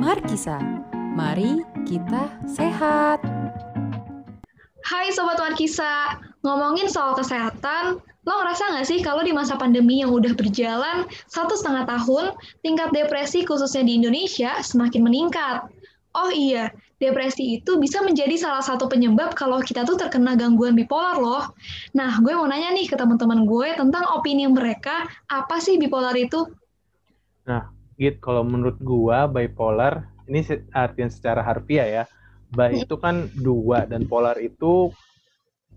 Markisa, mari kita sehat. Hai Sobat Markisa, ngomongin soal kesehatan, lo ngerasa nggak sih kalau di masa pandemi yang udah berjalan satu setengah tahun, tingkat depresi khususnya di Indonesia semakin meningkat? Oh iya, depresi itu bisa menjadi salah satu penyebab kalau kita tuh terkena gangguan bipolar loh. Nah, gue mau nanya nih ke teman-teman gue tentang opini mereka, apa sih bipolar itu? Nah, Git, kalau menurut gua bipolar ini artinya secara harfiah ya. Bi itu kan dua dan polar itu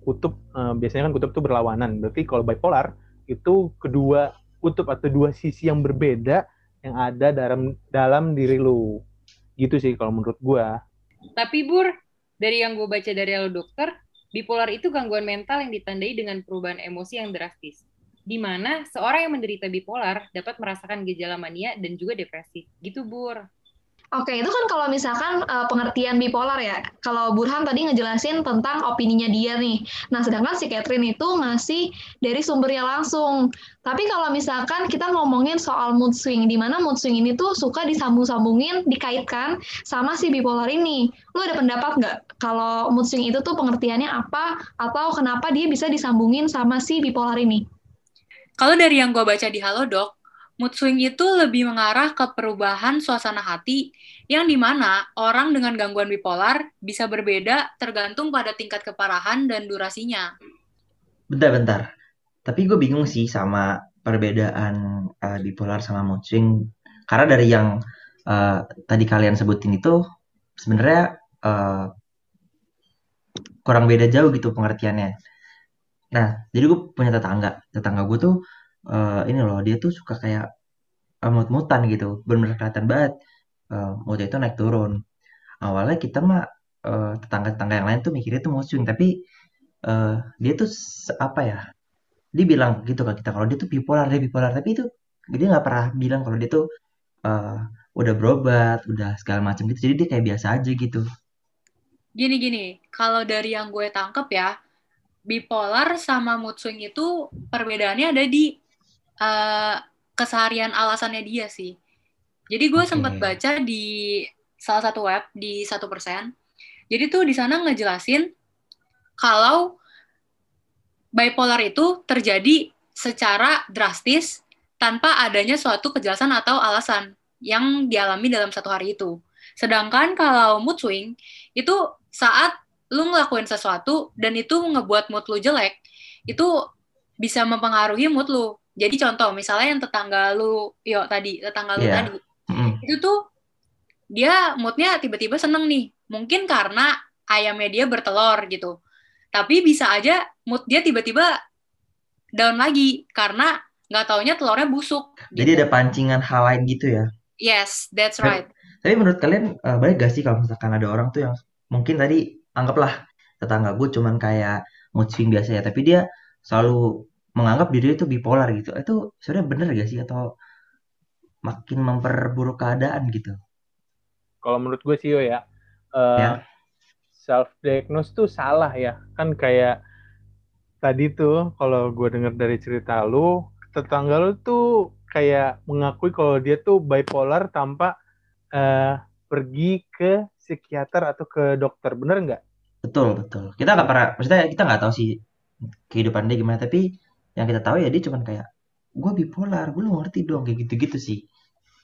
kutub uh, biasanya kan kutub itu berlawanan. Berarti kalau bipolar itu kedua kutub atau dua sisi yang berbeda yang ada dalam dalam diri lu. Gitu sih kalau menurut gua. Tapi Bur, dari yang gue baca dari lo dokter, bipolar itu gangguan mental yang ditandai dengan perubahan emosi yang drastis di mana seorang yang menderita bipolar dapat merasakan gejala mania dan juga depresi. Gitu, Bur. Oke, itu kan kalau misalkan uh, pengertian bipolar ya. Kalau Burhan tadi ngejelasin tentang opininya dia nih. Nah, sedangkan si Catherine itu ngasih dari sumbernya langsung. Tapi kalau misalkan kita ngomongin soal mood swing, di mana mood swing ini tuh suka disambung-sambungin, dikaitkan sama si bipolar ini. Lu ada pendapat nggak kalau mood swing itu tuh pengertiannya apa, atau kenapa dia bisa disambungin sama si bipolar ini? Kalau dari yang gue baca di Halodoc, mood swing itu lebih mengarah ke perubahan suasana hati yang di mana orang dengan gangguan bipolar bisa berbeda tergantung pada tingkat keparahan dan durasinya. Bentar-bentar. Tapi gue bingung sih sama perbedaan uh, bipolar sama mood swing. Karena dari yang uh, tadi kalian sebutin itu sebenarnya uh, kurang beda jauh gitu pengertiannya. Nah, jadi gue punya tetangga. Tetangga gue tuh uh, ini loh, dia tuh suka kayak uh, mut-mutan gitu. Bener-bener kelihatan banget uh, moodnya itu naik turun. Awalnya kita mah uh, tetangga-tetangga yang lain tuh mikirnya tuh mood swing, tapi uh, dia tuh apa ya? Dia bilang gitu ke kita kalau dia tuh bipolar, dia bipolar, tapi itu dia nggak pernah bilang kalau dia tuh uh, udah berobat, udah segala macam gitu. Jadi dia kayak biasa aja gitu. Gini-gini, kalau dari yang gue tangkep ya, bipolar sama mood swing itu perbedaannya ada di uh, keseharian alasannya dia sih. Jadi gue okay. sempat baca di salah satu web di satu persen. Jadi tuh di sana ngejelasin kalau bipolar itu terjadi secara drastis tanpa adanya suatu kejelasan atau alasan yang dialami dalam satu hari itu. Sedangkan kalau mood swing itu saat lu ngelakuin sesuatu dan itu ngebuat mood lu jelek, itu bisa mempengaruhi mood lu. Jadi contoh, misalnya yang tetangga lu, yo tadi, tetangga lu yeah. tadi, mm. itu tuh dia moodnya tiba-tiba seneng nih. Mungkin karena ayamnya dia bertelur gitu. Tapi bisa aja mood dia tiba-tiba down lagi karena nggak taunya telurnya busuk. Jadi gitu. ada pancingan hal lain gitu ya? Yes, that's right. Tapi menurut kalian uh, baik gak sih kalau misalkan ada orang tuh yang mungkin tadi anggaplah tetangga gue cuman kayak mood swing biasa ya tapi dia selalu menganggap diri itu bipolar gitu. Itu sebenarnya bener gak sih? Atau makin memperburuk keadaan gitu? Kalau menurut gue sih ya, uh, ya. self diagnose tuh salah ya. Kan kayak tadi tuh kalau gue dengar dari cerita lu tetangga lu tuh kayak mengakui kalau dia tuh bipolar tanpa uh, pergi ke psikiater atau ke dokter. Bener nggak betul betul. Kita nggak pernah maksudnya kita nggak tahu sih kehidupan dia gimana. Tapi yang kita tahu ya dia cuma kayak gue bipolar gue lu ngerti dong kayak gitu gitu sih.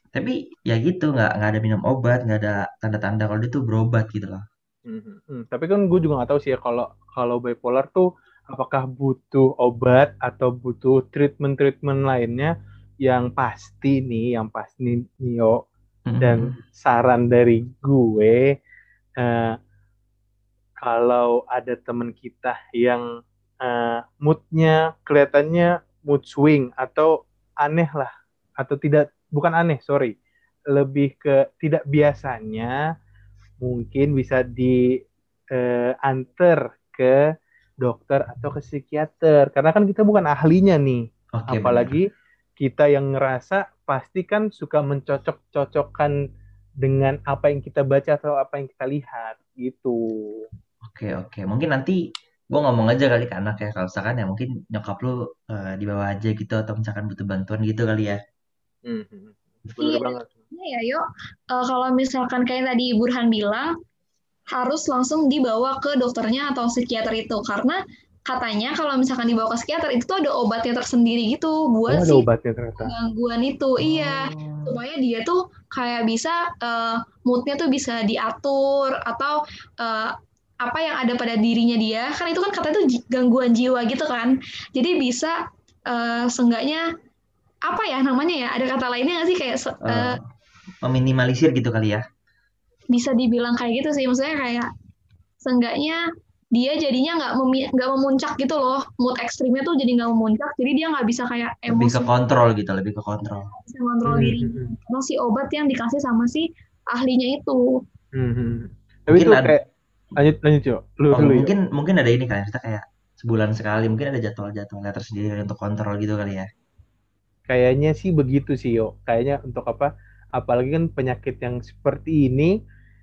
Tapi ya gitu nggak nggak ada minum obat nggak ada tanda-tanda kalau dia tuh berobat gitu loh. Hmm, hmm. tapi kan gue juga nggak tahu sih ya kalau kalau bipolar tuh apakah butuh obat atau butuh treatment treatment lainnya yang pasti nih yang pasti nih Nio. Dan saran dari gue uh, kalau ada teman kita yang uh, moodnya kelihatannya mood swing atau aneh lah atau tidak bukan aneh sorry. Lebih ke tidak biasanya mungkin bisa diantar uh, ke dokter atau ke psikiater. Karena kan kita bukan ahlinya nih. Okay, apalagi benar. kita yang ngerasa pasti kan suka mencocok-cocokkan dengan apa yang kita baca atau apa yang kita lihat gitu. Oke oke, mungkin nanti gue ngomong aja kali ke anak ya kalau misalkan ya mungkin nyokap lu uh, di bawah aja gitu atau misalkan butuh bantuan gitu kali ya Hmm, hmm. Bener Iya. banget. Iya ya, yuk. Eh, kalau misalkan kayak tadi Burhan bilang, harus langsung dibawa ke dokternya atau psikiater itu. Karena katanya kalau misalkan dibawa ke psikiater, itu tuh ada obatnya tersendiri gitu Oh, buat ada si obatnya ternyata. gangguan itu. Iya, Oh. supaya dia tuh kayak bisa, eh, moodnya tuh bisa diatur, atau eh, apa yang ada pada dirinya dia. Kan itu kan katanya tuh ji- gangguan jiwa gitu kan. Jadi bisa, eh, seenggaknya, apa ya namanya ya, ada kata lainnya nggak sih? Kayak Eh, eh, meminimalisir gitu kali ya bisa dibilang kayak gitu sih maksudnya kayak seenggaknya dia jadinya nggak memi- nggak memuncak gitu loh mood ekstrimnya tuh jadi nggak memuncak jadi dia nggak bisa kayak lebih ke emosi kontrol gitu lebih ke kontrol bisa kontrol Hmm, diri si obat yang dikasih sama si ahlinya itu hmm, hmm. Tapi Mungkin itu kayak lanjut lanjut Yo. Lu Oh, dulu Yo. mungkin mungkin ada ini kali ya kita kayak sebulan sekali mungkin ada jadwal-jadwalnya tersendiri untuk kontrol gitu kali ya Kayaknya sih begitu sih yo. Kayaknya untuk apa? Apalagi kan penyakit yang seperti ini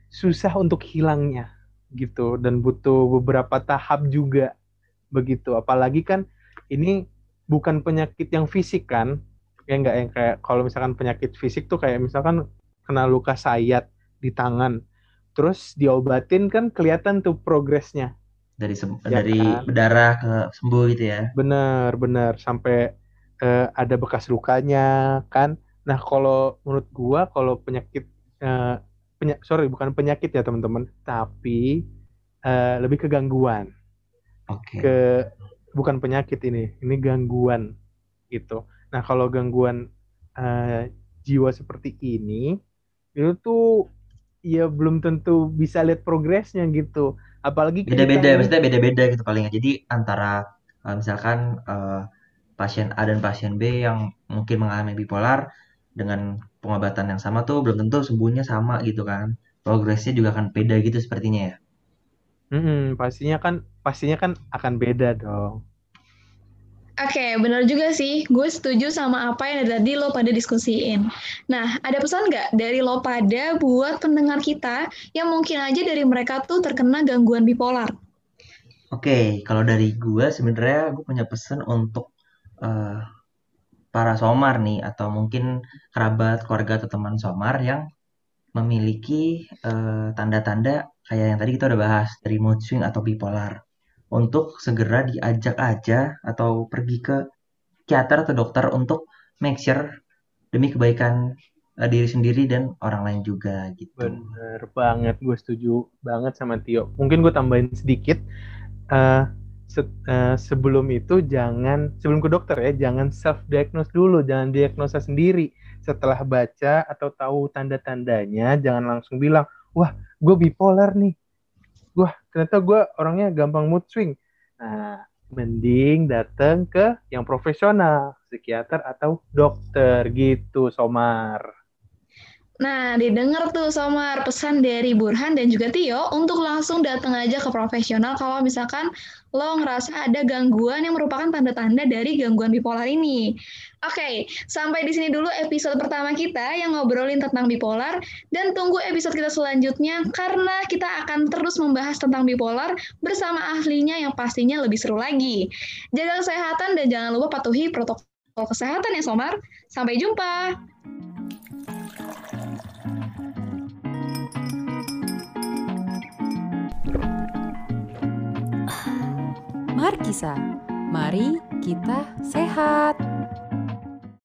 susah untuk hilangnya gitu dan butuh beberapa tahap juga begitu. Apalagi kan ini bukan penyakit yang fisik kan? Ya enggak yang kayak kalau misalkan penyakit fisik tuh kayak misalkan kena luka sayat di tangan. Terus diobatin kan kelihatan tuh progresnya. dari Ya dari kan? berdarah ke sembuh gitu ya Bener, bener. Sampai eh, ada bekas lukanya, kan? Nah, kalau menurut gua, kalau penyakit, eh, penya- sorry, bukan penyakit ya teman-teman, tapi eh, lebih ke gangguan. oke Ke, bukan penyakit ini, ini gangguan gitu. Nah, kalau gangguan eh, jiwa seperti ini, itu tuh ya belum tentu bisa lihat progresnya gitu. Apalagi beda-beda maksudnya beda-beda gitu palingnya jadi antara eh, misalkan eh, pasien A dan pasien B yang mungkin mengalami bipolar dengan pengobatan yang sama tuh belum tentu sembuhnya sama gitu kan progresnya juga akan beda gitu sepertinya ya Mm-mm, pastinya kan, pastinya kan akan beda dong. Oke, benar juga sih. Gue setuju sama apa yang tadi lo pada diskusiin. Nah, ada pesan nggak dari lo pada buat pendengar kita yang mungkin aja dari mereka tuh terkena gangguan bipolar? Oke, kalau dari gue sebenarnya gue punya pesan untuk eh, para somar nih atau mungkin kerabat, keluarga atau teman somar yang memiliki eh, tanda-tanda kayak yang tadi kita udah bahas dari mood swing atau bipolar untuk segera diajak aja atau pergi ke psikiater atau dokter untuk make sure demi kebaikan eh, diri sendiri dan orang lain juga gitu. Bener banget, gue setuju banget sama Tio. Mungkin gue tambahin sedikit. eh se- eh, sebelum itu jangan, sebelum ke dokter ya, jangan self diagnose dulu, jangan diagnosa sendiri. Setelah baca atau tahu tanda-tandanya, jangan langsung bilang, wah, gue bipolar nih. Wah, ternyata gue orangnya gampang mood swing. Nah, mending datang ke yang profesional, psikiater atau dokter gitu, Somar. Nah, didengar tuh Somar pesan dari Burhan dan juga Tio untuk langsung datang aja ke profesional kalau misalkan lo ngerasa ada gangguan yang merupakan tanda-tanda dari gangguan bipolar ini. Oke, sampai di sini dulu episode pertama kita yang ngobrolin tentang bipolar dan tunggu episode kita selanjutnya karena kita akan terus membahas tentang bipolar bersama ahlinya yang pastinya lebih seru lagi. Jaga kesehatan dan jangan lupa patuhi protokol kesehatan ya Somar. Sampai jumpa. Mari kisah, mari kita sehat.